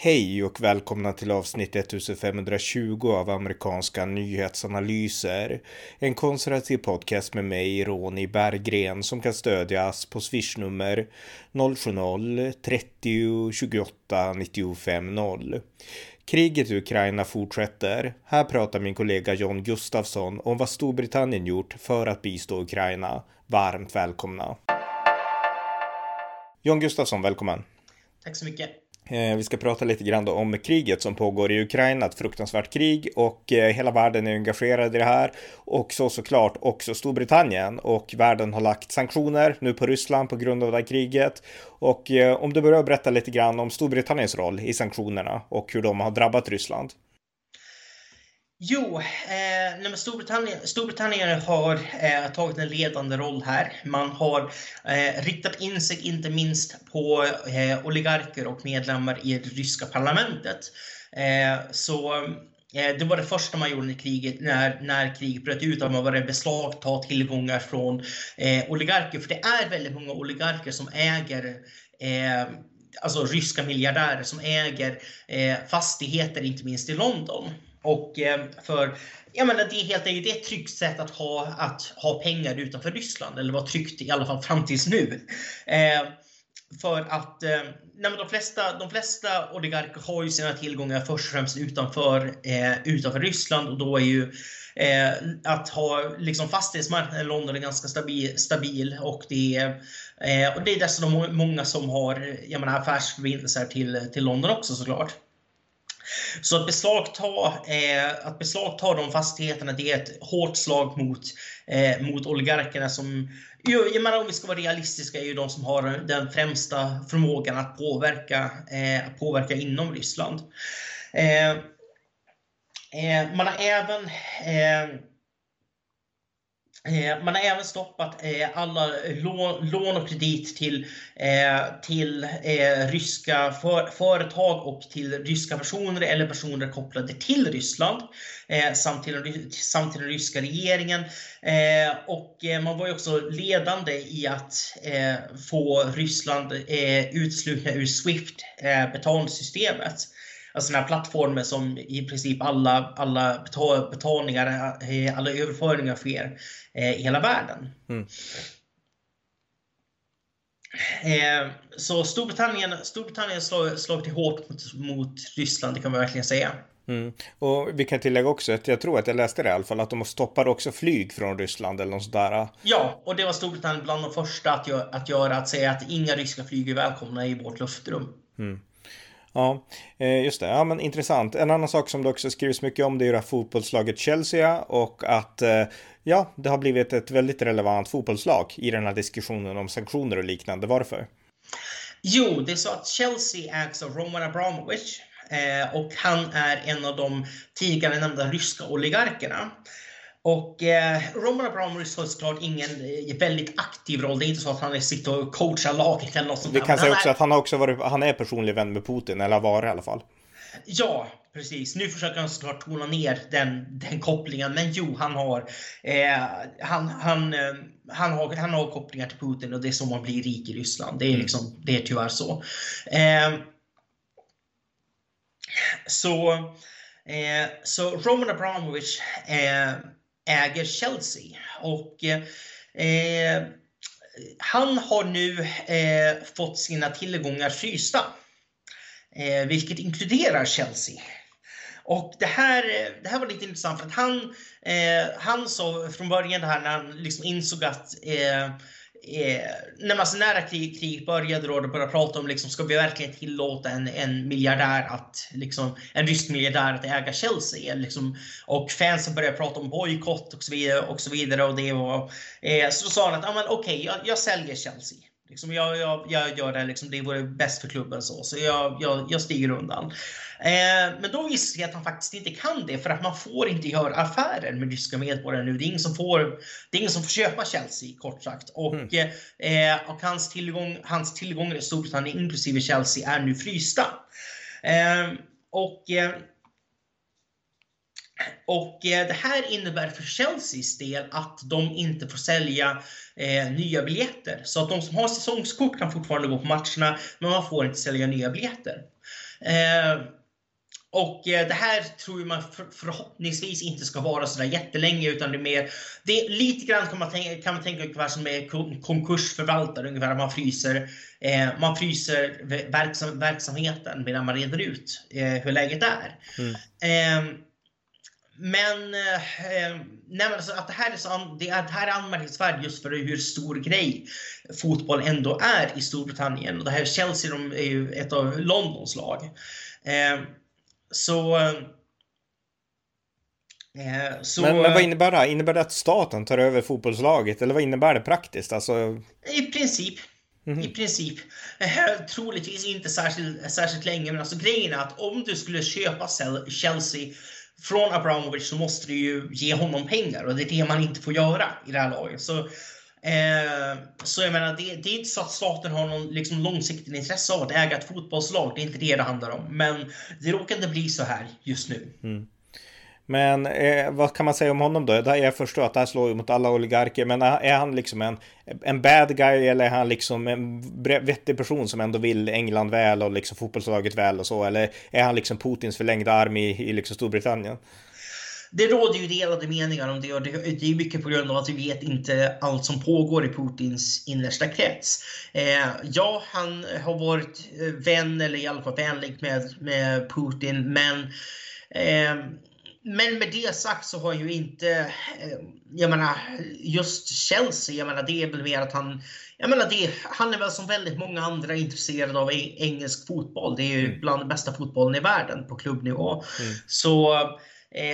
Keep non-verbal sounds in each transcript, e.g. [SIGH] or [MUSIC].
Hej och välkomna till avsnitt 1520 av amerikanska nyhetsanalyser. En konservativ podcast med mig, Ronny Berggren, som kan stödjas på swishnummer 070-30 28 95 0. Kriget i Ukraina fortsätter. Här pratar min kollega John Gustafsson om vad Storbritannien gjort för att bistå Ukraina. Varmt välkomna. John Gustafsson, välkommen. Tack så mycket. Eh, vi ska prata lite grann om kriget som pågår i Ukraina, ett fruktansvärt krig och eh, hela världen är engagerad i det här. Och så såklart också Storbritannien och världen har lagt sanktioner nu på Ryssland på grund av det här kriget. Och eh, om du börjar berätta lite grann om Storbritanniens roll i sanktionerna och hur de har drabbat Ryssland. Jo, eh, Storbritannien, Storbritannien har eh, tagit en ledande roll här. Man har eh, riktat in sig inte minst på eh, oligarker och medlemmar i det ryska parlamentet. Eh, så eh, det var det första man gjorde i kriget, när, när kriget bröt ut, att man började beslagta tillgångar från eh, oligarker. För det är väldigt många oligarker som äger eh, alltså ryska miljardärer som äger eh, fastigheter, inte minst i London. Och eh, för, jag menar, det är helt enkelt det är ett tryggt sätt att ha, att ha pengar utanför Ryssland, eller vara tryggt i alla fall fram tills nu. Eh, för att eh, nej, de, flesta, de flesta oligarker har ju sina tillgångar först och främst utanför, eh, utanför Ryssland och då är ju eh, att ha liksom fastighetsmarknaden i London är ganska stabil, stabil och det är, eh, och det är dessutom många som har jag menar, affärsförbindelser till, till London också såklart. Så att beslagta, eh, att beslagta de fastigheterna det är ett hårt slag mot, eh, mot oligarkerna som, jag menar om vi ska vara realistiska, är ju de som har den främsta förmågan att påverka, eh, påverka inom Ryssland. Eh, eh, man har även Eh, Eh, man har även stoppat eh, alla lån, och kredit till, eh, till ryska företag och till ryska personer eller personer kopplade till Ryssland samt till, den, samt till den ryska regeringen. och man var ju också ledande i att få Ryssland utslutna ur Swift betalsystemet alltså sådana här plattformar som i princip alla, alla betalningar, eh, alla överföringar sker eh, i hela världen. Mm. Eh, så Storbritannien, Storbritannien slår, slår till hårt mot, mot Ryssland, det kan man verkligen säga. Mm. Och vi kan tillägga också att jag tror att jag läste det i alla fall, att de stoppade också flyg från Ryssland eller något sådär. Ja, och det var Storbritannien bland de första att, gö att göra, att säga att inga ryska flyg är välkomna i vårt luftrum. Mm. Ja, eh, just det. Ja, men intressant. En annan sak som det också skrivs mycket om det är ju det här fotbollslaget Chelsea och att eh, ja, det har blivit ett väldigt relevant fotbollslag i den här diskussionen om sanktioner och liknande. Varför? Jo, det är så att Chelsea ägs av Roman Abramovich eh, och han är en av de tidigare nämnda ryska oligarkerna. Och eh, Roman Abramovich har såklart ingen eh, väldigt aktiv roll. Det är inte så att han sitter och coachar laget eller något sånt Vi kan säga också är... att han har också varit, han är personlig vän med Putin, eller har varit i alla fall. Ja, precis. Nu försöker han såklart tona ner den, den kopplingen, men jo, han har, eh, han, han, eh, han, har, han har kopplingar till Putin och det är så man blir rik i Ryssland. Det är, mm. liksom, det är tyvärr så. Eh, så, eh, så Roman Abramovich eh, äger Chelsea. Och eh, han har nu eh, fått sina tillgångar frysta. Eh, vilket inkluderar Chelsea. Och det här, det här var lite intressant för att han, eh, han sa från början det här när han liksom insåg att eh, eh, när, man, alltså så nära krig, krig började då, då började prata om liksom, ska vi verkligen tillåta en, en miljardär att, liksom, en rysk miljardär att äga Chelsea? Liksom, och fansen började prata om bojkott och så vidare och så vidare. Och det var, eh, så sa han att, ah, okej, okay, jag, jag säljer Chelsea. Liksom jag, jag, jag gör det, liksom, det vore bäst för klubben så, så jag, jag, jag stiger undan. Eh, men då visste jag att han faktiskt inte kan det för att man får inte göra affärer med ryska medborgare nu. Det är ingen som får, det är ingen som får köpa Chelsea kort sagt. Och, mm. eh, och hans, tillgång, hans tillgångar i Storbritannien inklusive Chelsea är nu frysta. Eh, och eh, och eh, det här innebär för Chelseas del att de inte får sälja eh, nya biljetter. Så att de som har säsongskort kan fortfarande gå på matcherna, men man får inte sälja nya biljetter. Eh, och eh, det här tror man förhoppningsvis inte ska vara så där jättelänge utan det är mer, det är lite grann kan man tänka, kan man tänka ungefär som med konkursförvaltare, ungefär man fryser, eh, man fryser verksam, verksamheten medan man reder ut eh, hur läget är. Mm. Eh, men, eh, nej, alltså att det här, är så, det, det här är anmärkningsvärt just för hur stor grej fotboll ändå är i Storbritannien. Och det här Chelsea de är ju ett av Londons lag. Eh, så... Eh, så men, men, vad innebär det? Innebär det att staten tar över fotbollslaget? Eller vad innebär det praktiskt? Alltså... I princip. Mm -hmm. I princip. Eh, troligtvis inte särskilt, särskilt länge, men alltså grejen är att om du skulle köpa Chelsea från Abramovic så måste du ju ge honom pengar och det är det man inte får göra i det här laget. Så Eh, så jag menar, det, det, är inte så att staten har någon liksom, långsiktigt intresse av att äga ett fotbollslag. Det är inte det det handlar om. Men det råkade bli så här just nu. Mm. Men eh, vad kan man säga om honom då? Jag förstår att det här slår mot alla oligarker, men är han liksom en, en bad guy eller är han liksom en vettig person som ändå vill England väl och liksom fotbollslaget väl och så? Eller är han liksom Putins förlängda arm i, i liksom Storbritannien? det råder ju delade meningar om det och det, är mycket på grund av att vi vet inte allt som pågår i Putins innersta krets. Eh, ja, han har varit eh, vän eller i alla fall vänlig med, med Putin, men eh, men med det sagt så har ju inte, eh, jag menar, just Chelsea, jag menar det är väl mer att han, jag menar det, han är väl som väldigt många andra intresserad av engelsk fotboll. Det är ju mm. bland den bästa fotbollen i världen på klubbnivå. Mm. Så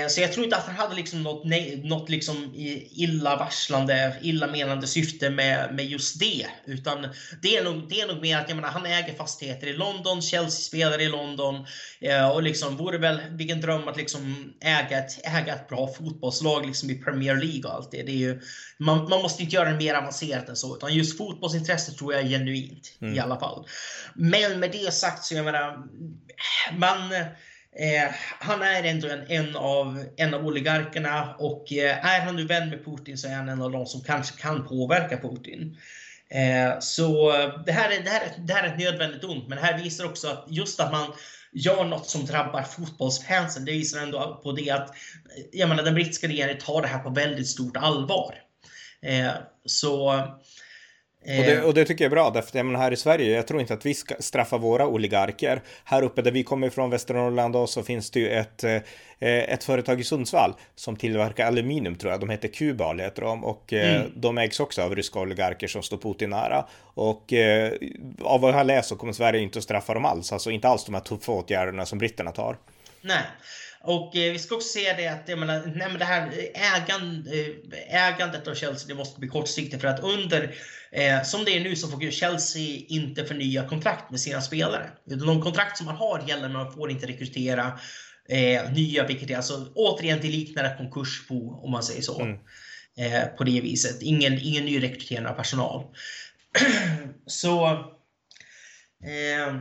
så jag tror inte att han hade liksom något, något liksom illavarslande, illamenande syfte med, med just det. Utan det är nog, det är nog mer att jag menar, han äger fastigheter i London, Chelsea spelar i London. Eh, och liksom vore väl, vilken dröm att liksom äga ett, äga ett bra fotbollslag liksom i Premier League och allt det. det är ju, man, man måste inte göra det mer avancerat än så. Utan just fotbollsintresse tror jag är genuint mm. i alla fall. Men med det sagt så jag menar, man Eh, han är ändå en, en, av, en av oligarkerna och eh, är han nu vän med Putin så är han en av de som kanske kan påverka Putin. Eh, så eh, det här, är, det, här, det här är ett nödvändigt ont, men det här visar också att just att man gör något som drabbar fotbollsfansen, det visar ändå på det att jag menar, den brittiska regeringen tar det här på väldigt stort allvar. Eh, så och det, eh. och det, tycker jag är bra, därför att här i Sverige, jag tror inte att vi ska straffa våra oligarker. Här uppe där vi kommer ifrån, Västernorrland, så finns det ju ett, eh, ett företag i Sundsvall som tillverkar aluminium tror jag. De heter Kubal heter de och eh, mm. de ägs också av ryska oligarker som står Putin nära. Och av vad jag har läst så kommer Sverige inte att straffa dem alls, alltså inte alls de här tuffa åtgärderna som britterna tar. Nej. Och eh, vi ska också se det att jag menar, nej, men det här ägand, ägandet av Chelsea det måste bli kortsiktigt för att under Eh, som det är nu så får Chelsea inte förnya kontrakt med sina spelare. De kontrakt som man har gäller, man får inte rekrytera eh, nya, vilket är alltså återigen det liknar konkursbo om man säger så. Mm. Eh, på det viset. Ingen, ingen ny rekrytering av personal. [CLEARS THROAT] så eh,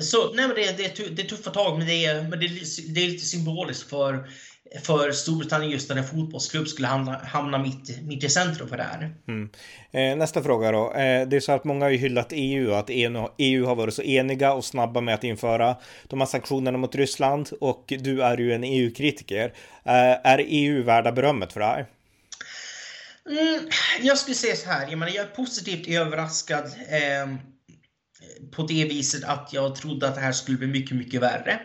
så nej, men det, det, det är tuffa tag, men det är, men det är, det är lite symboliskt för för Storbritannien just när en fotbollsklubb skulle hamna, hamna mitt, mitt i centrum för det här. Mm. Eh, nästa fråga då. Eh, det är så att många har ju hyllat EU att EU, EU har varit så eniga och snabba med att införa de här sanktionerna mot Ryssland och du är ju en EU-kritiker. Eh, är EU värda berömmet för det här? Mm, jag skulle säga så här, jag, menar, jag är positivt överraskad eh, Eh, på det viset att jag trodde att det här skulle bli mycket, mycket värre.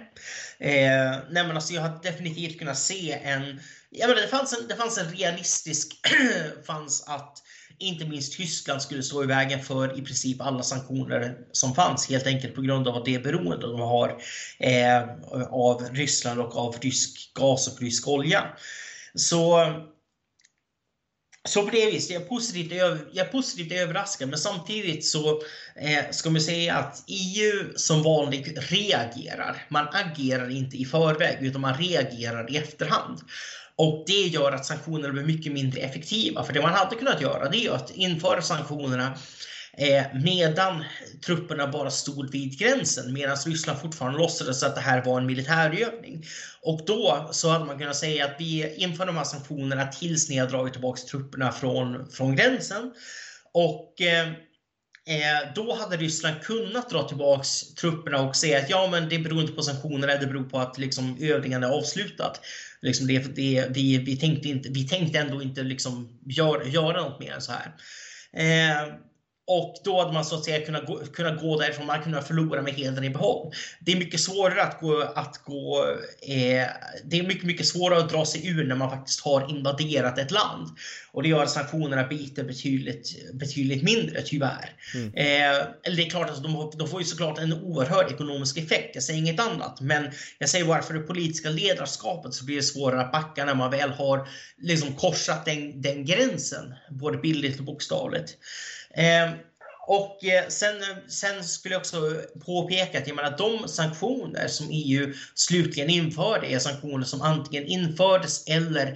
Eh, nej men alltså jag har definitivt kunnat se en... Jag menar, det, fanns en det fanns en realistisk... [CLEARS THROAT] fanns att inte minst Tyskland skulle stå i vägen för i princip alla sanktioner som fanns helt enkelt på grund av det beroende de har eh, av Ryssland och av rysk gas och rysk olja. Så så på det viset, jag är positivt, jag är positivt överraskad, men samtidigt så eh, ska man säga att EU som vanligt reagerar. Man agerar inte i förväg, utan man reagerar i efterhand. Och det gör att sanktionerna blir mycket mindre effektiva. För det man hade kunnat göra, det är att införa sanktionerna Eh, medan trupperna bara stod vid gränsen medan Ryssland fortfarande låtsades att det här var en militärövning. Och då så hade man kunnat säga att vi inför de här sanktionerna tills ni har dragit tillbaka trupperna från, från gränsen. Och eh, eh då hade Ryssland kunnat dra tillbaks trupperna och säga att ja, men det beror inte på sanktionerna, det beror på att liksom, övningen är avslutat. Liksom det, det, vi, vi, tänkte inte, vi tänkte ändå inte liksom gör, göra något mer än så här. Eh, och då hade man så att säga kunnat gå, kunnat gå därifrån, man kunde förlora med hedern i behåll. Det är mycket svårare att gå, att gå eh, det är mycket, mycket svårare att dra sig ur när man faktiskt har invaderat ett land. Och det gör att sanktionerna biter betydligt, betydligt mindre, tyvärr. Mm. Eh, det är klart att de, de får ju såklart en oerhörd ekonomisk effekt, jag säger inget annat. Men jag säger bara för det politiska ledarskapet så blir det svårare att backa när man väl har liksom korsat den, den gränsen, både bildligt och bokstavligt. Eh, och eh, sen, sen skulle jag också påpeka att jag menar, de sanktioner som EU slutligen införde är sanktioner som antingen infördes eller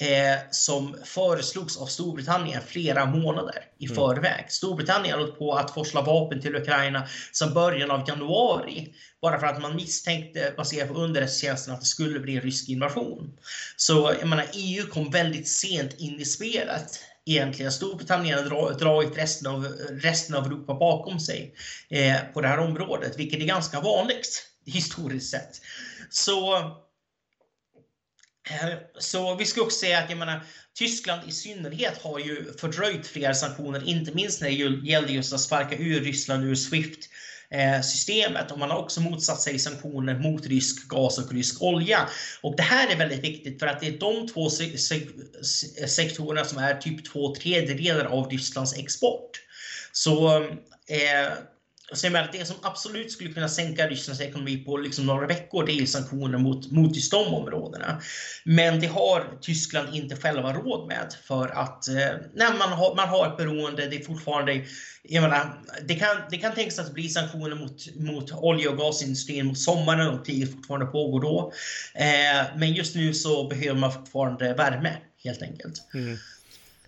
eh, som föreslogs av Storbritannien flera månader i mm. förväg. Storbritannien höll på att forsla vapen till Ukraina sedan början av januari. Bara för att man misstänkte, baserat på underrättelsetjänsten, att det skulle bli en rysk invasion. Så jag menar, EU kom väldigt sent in i spelet egentligen Storbritannien har dragit resten av, resten av Europa bakom sig eh, på det här området, vilket är ganska vanligt [LAUGHS] historiskt sett. Så, eh, så vi ska också säga att jag menar, Tyskland i synnerhet har ju fördröjt flera sanktioner, inte minst när det gällde just att sparka ur Ryssland ur Swift Eh, Eh, systemet och man har också motsatt sig sanktioner mot rysk gas och rysk olja. Och det här är väldigt viktigt för att det är de två se se sektorerna som är typ två tredjedelar av Rysslands export. Så eh, så jag menar, det som absolut skulle kunna sänka Rysslands ekonomi på liksom några veckor, det är sanktioner mot, mot just de områdena. Men det har Tyskland inte själva råd med för att eh, man, har, man har ett beroende, det är fortfarande jag menar, det, kan, det kan tänkas att det blir sanktioner mot, mot olje och gasindustrin mot sommaren och kriget fortfarande pågår då. Eh, men just nu så behöver man fortfarande värme helt enkelt. Mm.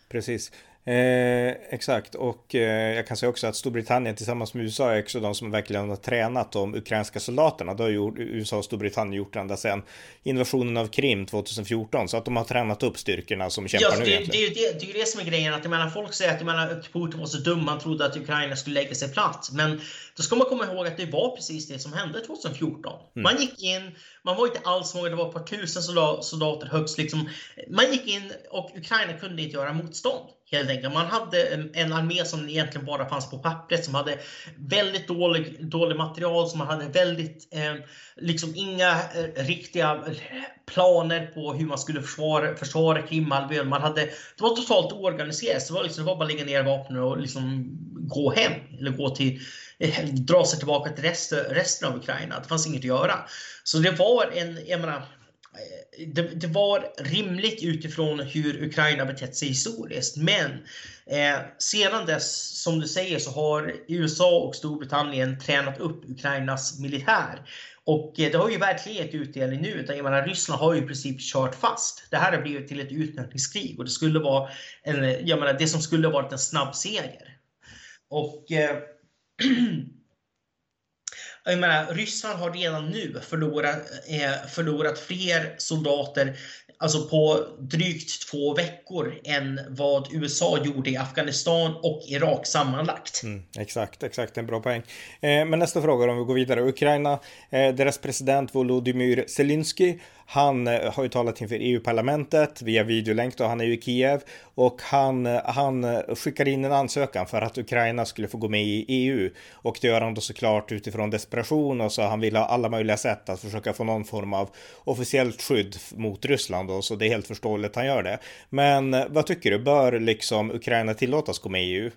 Precis. Eh, exakt, och eh, jag kan säga också att Storbritannien tillsammans med USA är också de som verkligen har tränat de ukrainska soldaterna. Det har ju USA och Storbritannien gjort ända sedan invasionen av Krim 2014, så att de har tränat upp styrkorna som kämpar ja, nu. Det, egentligen. det, det, det är ju det som är grejen, att menar, folk säger att menar, Putin var så dum, han trodde att Ukraina skulle lägga sig platt. Men då ska man komma ihåg att det var precis det som hände 2014. Mm. Man gick in, man var inte alls många, det var ett par tusen soldater högst. Liksom. Man gick in och Ukraina kunde inte göra motstånd. Helt enkelt. Man hade en armé som egentligen bara fanns på pappret, som hade väldigt dålig, dålig material, som man hade väldigt, eh, liksom inga eh, riktiga eh, planer på hur man skulle försvara, försvara Krimhalvön. Man hade, det var totalt oorganiserat. Det var, liksom, det var bara att lägga ner vapnen och liksom gå hem, eller gå till eh, dra sig tillbaka till resten, resten av Ukraina. Det fanns inget att göra. Så det var en, jag menar, eh, det, det, var rimligt utifrån hur Ukraina betett sig historiskt. Men eh, sedan dess, som du säger, så har USA och Storbritannien tränat upp Ukrainas militär. Och eh, det har ju verkligen gett utdelning nu. Utan jag menar, Ryssland har ju i princip kört fast. Det här har blivit till ett utnötningskrig och det skulle vara en, eh, jag menar, det som skulle ha varit en snabb seger. Och eh, [CLEARS THROAT] Jag menar, Ryssland har redan nu förlorat, eh, förlorat fler soldater alltså på drygt två veckor än vad USA gjorde i Afghanistan och Irak sammanlagt. Mm, exakt, exakt, en bra poäng. Eh, men nästa fråga om vi går vidare. Ukraina, eh, deras president Volodymyr Zelensky han eh, har ju talat inför EU-parlamentet via videolänk då, han är ju i Kiev och han, eh, han eh, skickar in en ansökan för att Ukraina skulle få gå med i EU och det gör han då såklart utifrån desperation och så han vill ha alla möjliga sätt att försöka få någon form av officiellt skydd mot Ryssland då, så det är helt förståeligt att han gör det. Men vad tycker du, bör liksom Ukraina tillåtas gå med i EU?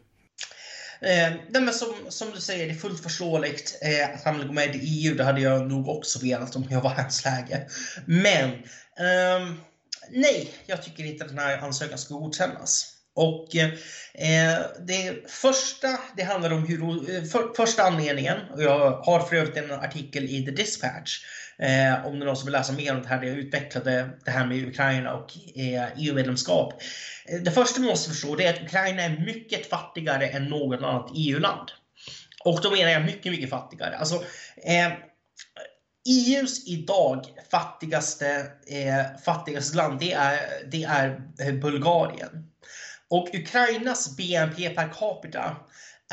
Eh, men som, som du säger, det är fullt förståeligt eh, att han vill gå med i EU. Det hade jag nog också velat om jag var i hans läge. Men eh, nej, jag tycker inte att den här ansökan ska godkännas. Och eh, det första, det handlar om hur, eh, för, första anledningen, och jag har för övrigt en artikel i The Dispatch, eh, om det är någon som vill läsa mer om det här, där jag utvecklade det här med Ukraina och eh, EU-medlemskap. Eh, det första man måste förstå är att Ukraina är mycket fattigare än något annat EU-land. Och då menar jag mycket, mycket fattigare. Alltså, eh, EUs idag fattigaste, eh, fattigaste land, det är, det är Bulgarien. Och Ukrainas BNP per capita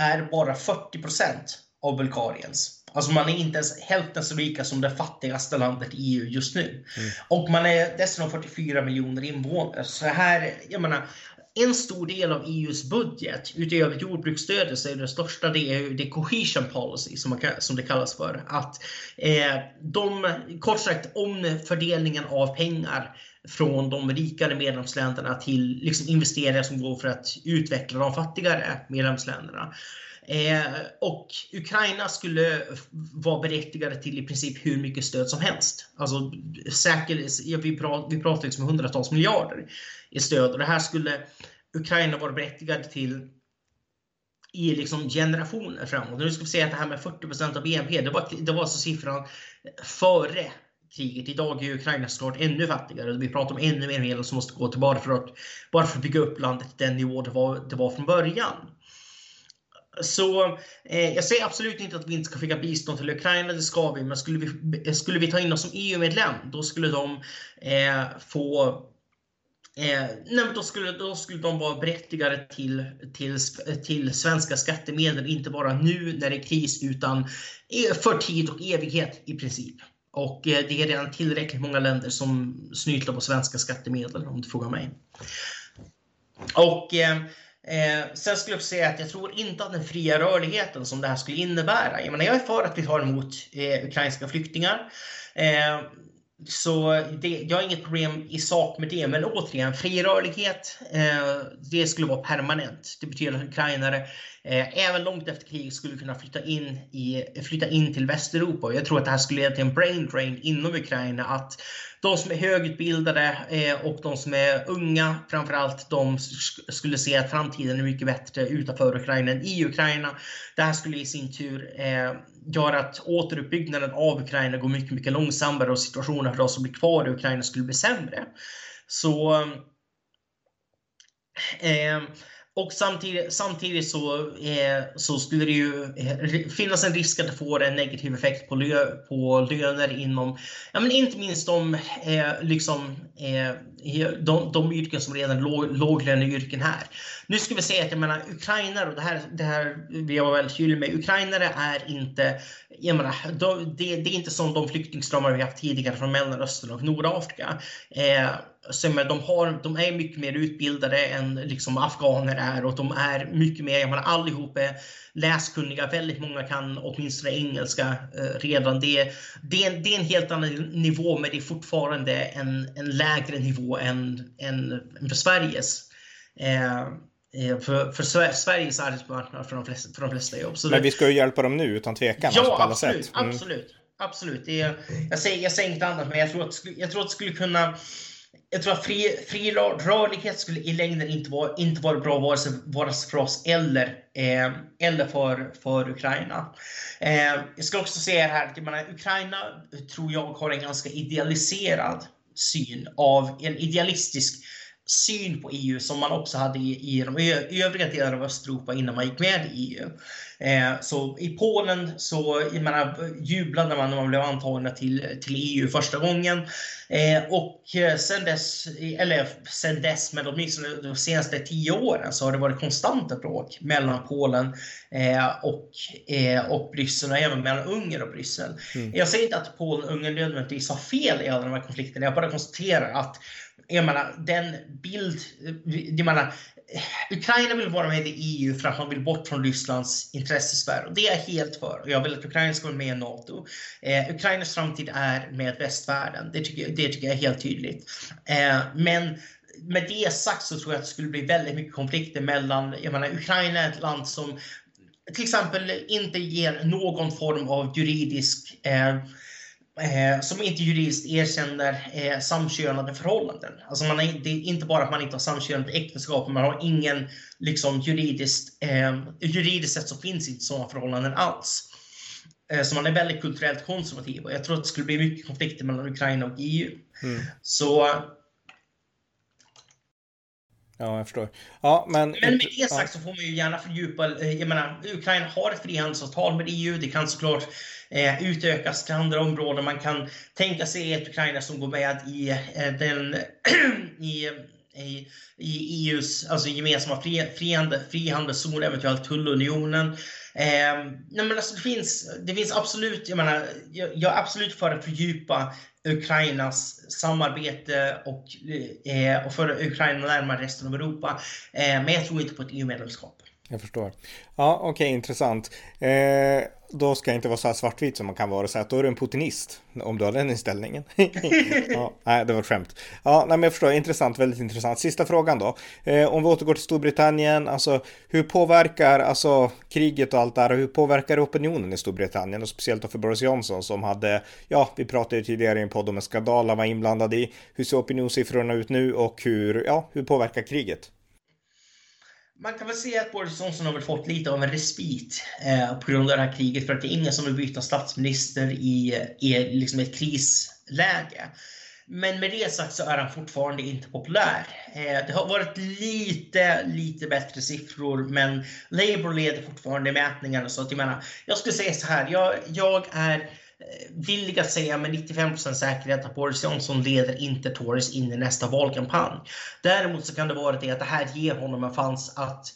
är bara 40% av Bulgariens. Alltså man är inte ens hälften så rika som det fattigaste landet i EU just nu. Mm. Och man är dessutom 44 miljoner invånare. Så här, jag menar, en stor del av EUs budget utöver jordbruksstödet så är det största det är det cohesion policy som, man, som det kallas för. Att eh, de, kort sagt omfördelningen av pengar från de rikare medlemsländerna till liksom investeringar som går för att utveckla de fattigare medlemsländerna. Eh, och Ukraina skulle vara berättigade till i princip hur mycket stöd som helst. Alltså säker, ja, vi, pratar, vi pratar liksom hundratals miljarder i stöd och det här skulle Ukraina vara berättigade till i liksom generationer framåt. Nu ska vi säga att det här med 40% av BNP, det var, det var alltså siffran före kriget. Idag är Ukraina såklart ännu fattigare. Vi pratar om ännu mer medel som måste gå till bara för att, bara för att bygga upp landet till den nivå det var, det var från början. Så eh, jag säger absolut inte att vi inte ska skicka bistånd till Ukraina, det ska vi. Men skulle vi, skulle vi ta in dem som EU-medlem, då skulle de eh, få eh, nej, då, skulle, då skulle de vara berättigade till, till, till svenska skattemedel, inte bara nu när det är kris, utan för tid och evighet i princip. Och eh, det är redan tillräckligt många länder som snyter på svenska skattemedel om du frågar mig. Och eh, Eh, sen skulle jag säga att jag tror inte att den fria rörligheten som det här skulle innebära. Jag, menar, jag är för att vi tar emot eh, ukrainska flyktingar. Eh, så det, jag har inget problem i sak med det, men återigen, fri rörlighet, eh, det skulle vara permanent. Det betyder att ukrainare eh, även långt efter krig skulle kunna flytta in, i, flytta in till Västeuropa. Jag tror att det här skulle leda till en brain drain inom Ukraina, att de som är högutbildade eh, och de som är unga, framförallt, de skulle se att framtiden är mycket bättre utanför Ukraina än i Ukraina. Det här skulle i sin tur eh, gör att återuppbyggnaden av Ukraina går mycket, mycket långsammare och situationen för de som blir kvar i Ukraina skulle bli sämre. Så eh, och samtidigt, samtidigt så, eh, så skulle det ju eh, finnas en risk att det får en negativ effekt på, lö, på löner inom, ja men inte minst de, eh, liksom, eh, eh de, de yrken som redan är låg, låglöneyrken här. Nu ska vi säga att jag menar ukrainare, och det här, det här vill jag vara väldigt tydlig med, ukrainare är inte, jag menar, de, det, det, är inte som de flyktingströmmar vi haft tidigare från Mellanöstern och Nordafrika. Eh, så men de, har, de är mycket mer utbildade än liksom afghaner är och de är mycket mer, jag menar allihop är läskunniga, väldigt många kan åtminstone engelska eh, redan. Det, det, är, det är en helt annan nivå men det är fortfarande en, en lägre nivå än, än för Sveriges. Eh, eh för, för Sveriges arbetsmarknad för de flesta, för de flesta jobb. Så men vi ska ju hjälpa dem nu utan tvekan. Ja, alltså, absolut. Mm. absolut. Absolut. Det jag, säger, jag säger inget annat, men jag tror att, jag tror att det skulle kunna jag tror att fri, fri rörlighet skulle i längden inte vara, inte vara bra vare sig, vare sig för oss eller, eh, eller för, för Ukraina. Eh, jag ska också säga här att jag menar, Ukraina eh, tror jag har en ganska idealiserad syn av en idealistisk syn på EU som man också hade i, i de övriga delarna av Östeuropa innan man gick med i EU. Eh, så i Polen så jag menar, jublade man när man blev antagna till, till EU första gången. Eh, och eh, sen dess, eller sen dess, men åtminstone de senaste tio åren så har det varit konstanta bråk mellan Polen eh, och, eh, och Bryssel och även mellan Ungern och Bryssel. Mm. Jag säger inte att Polen och Ungern nödvändigtvis har fel i alla de här konflikterna, jag bara konstaterar att jag menar, den bild... Jag menar, Ukraina vill vara med i EU för att man vill bort från Rysslands intressesfär. Och det är jag helt för. Jag vill att Ukraina ska vara med i NATO. Eh, Ukrainas framtid är med västvärlden. Det tycker, det tycker jag är helt tydligt. Eh, men med det sagt så tror jag att det skulle bli väldigt mycket konflikter mellan... Jag menar, Ukraina är ett land som till exempel inte ger någon form av juridisk eh, eh, som inte juridiskt erkänner eh, samkönade förhållanden. Alltså man är, det är inte bara att man inte har samkönade äktenskap, man har ingen liksom, juridiskt, eh, juridiskt sett så finns inte sådana förhållanden alls. Eh, så man är väldigt kulturellt konservativ och jag tror att det skulle bli mycket konflikter mellan Ukraina och EU. Mm. Så Ja, jag förstår. Ja, men, men med det sagt så får man ju gärna fördjupa, eh, jag menar, Ukraina har ett frihandelsavtal med EU, det kan såklart eh, utökas till andra områden. Man kan tänka sig ett Ukraina som går med i eh, den [CLEARS THROAT] i i, i EUs alltså gemensamma fri, frihandel, frihandelszon, eventuellt tullunionen. Eh, nej men alltså det, finns, det finns absolut, jag menar, jag, jag är absolut för att fördjupa Ukrainas samarbete och, eh, och föra Ukraina närmare resten av Europa. Eh, men jag tror inte på ett EU-medlemskap. Jag förstår. Ja, okej, okay, intressant. Eh, då ska jag inte vara så här svartvit som man kan vara och säga att då är du en putinist. Om du har den inställningen. [LAUGHS] ja, nej, det var ett skämt. Ja, nej, men jag förstår. Intressant, väldigt intressant. Sista frågan då. Eh, om vi återgår till Storbritannien, alltså hur påverkar alltså kriget och allt det här, hur påverkar det opinionen i Storbritannien och speciellt då för Boris Johnson som hade, ja, vi pratade ju tidigare i en podd om en skandal han var inblandad i. Hur ser opinionssiffrorna ut nu och hur, ja, hur påverkar kriget? Man kan väl säga att Boris Johnson har väl fått lite av en respit eh, på grund av det här kriget för att det är ingen som vill byta statsminister i, i liksom ett krisläge. Men med det sagt så är han fortfarande inte populär. Eh, det har varit lite, lite bättre siffror, men Labour leder fortfarande mätningarna. Så att jag menar, jag skulle säga så här, jag, jag är villig att säga med 95% säkerhet att Boris Johnson leder inte Tories in i nästa valkampanj. Däremot så kan det vara det att det här ger honom en chans att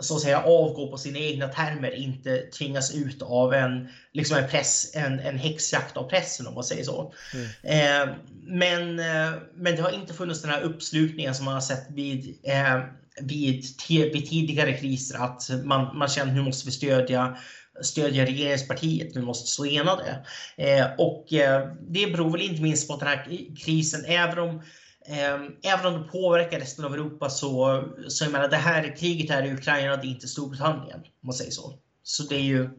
så att säga avgå på sina egna termer, inte tvingas ut av en, liksom en, press, en, en häxjakt av pressen om man säger så. Mm. Eh, men, eh, men det har inte funnits den här uppslutningen som man har sett vid, eh, vid, vid tidigare kriser, att man, man känner hur måste vi stödja stödja regeringspartiet. Vi måste stå enade. Eh, och eh, det beror väl inte minst på att den här krisen, även om ehm, Även om det påverkar resten av Europa så, så jag menar, det här kriget här i Ukraina, det är inte Storbritannien. Om man säger så. Så det är ju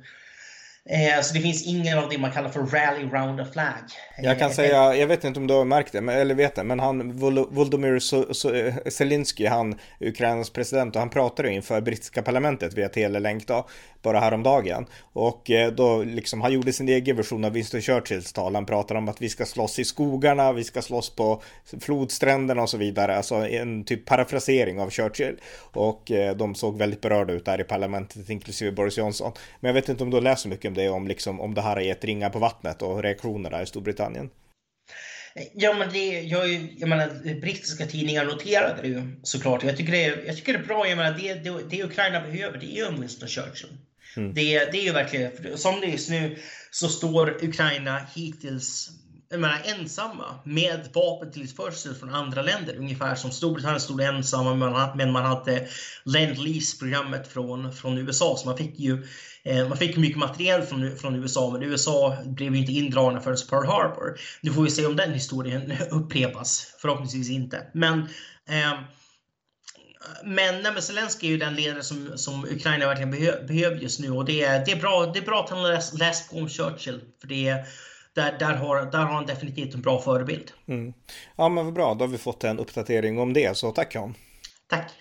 så det finns ingen av det man kallar för rally round a flag. Jag kan eh, säga, jag vet inte om du har märkt det, eller vet det, men han Volodymyr Zelensky, han Ukrainas president, och han pratade inför brittiska parlamentet via telelänk då, bara häromdagen. Och eh, då liksom, han gjorde sin egen version av Winston Churchills tal. Han pratade om att vi ska slåss i skogarna, vi ska slåss på flodstränderna och så vidare. Alltså en typ parafrasering av Churchill. Och de såg väldigt berörda ut där i parlamentet, inklusive Boris Johnson. Men jag vet inte om du har läst så mycket om det, om, liksom, om det här har gett ringar på vattnet och reaktioner där i Storbritannien. Ja, men det, jag, jag menar, brittiska tidningar noterade det ju såklart. Jag tycker det, jag tycker det är bra. Jag menar, det, det, det Ukraina behöver, det är ju en Winston Churchill. Mm. Det, det är ju verkligen, som det är just nu så står Ukraina hittills jag menar, ensamma med vapentillförsel från andra länder. Ungefär som Storbritannien stod ensamma men man hade Lend-Lease-programmet från, från USA. Så man fick ju eh, man fick mycket materiel från, från USA men USA blev ju inte indragna förrän Pearl Harbor. Nu får vi se om den historien [LAUGHS] upprepas. Förhoppningsvis inte. Men eh, men, nej, men Zelensky är ju den ledare som, som Ukraina verkligen behö, behöver just nu och det är, det är, bra, det är bra att han har läst, läst på om Churchill. För det där, där, har, där har han definitivt en bra förebild. Mm. Ja men vad bra, då har vi fått en uppdatering om det, så tack Jan. Tack.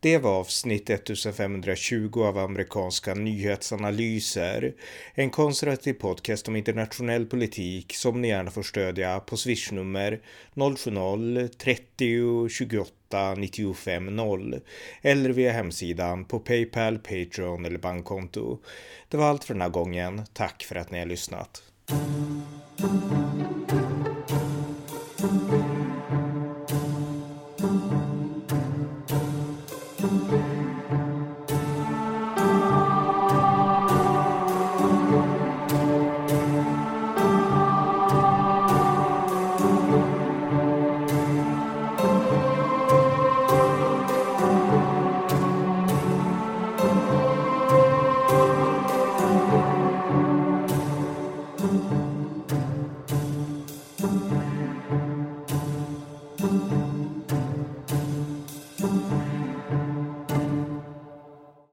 Det var avsnitt 1520 av amerikanska nyhetsanalyser. En konservativ podcast om internationell politik som ni gärna får stödja på swishnummer 070-30 28 95 0 eller via hemsidan på Paypal, Patreon eller bankkonto. Det var allt för den här gången. Tack för att ni har lyssnat.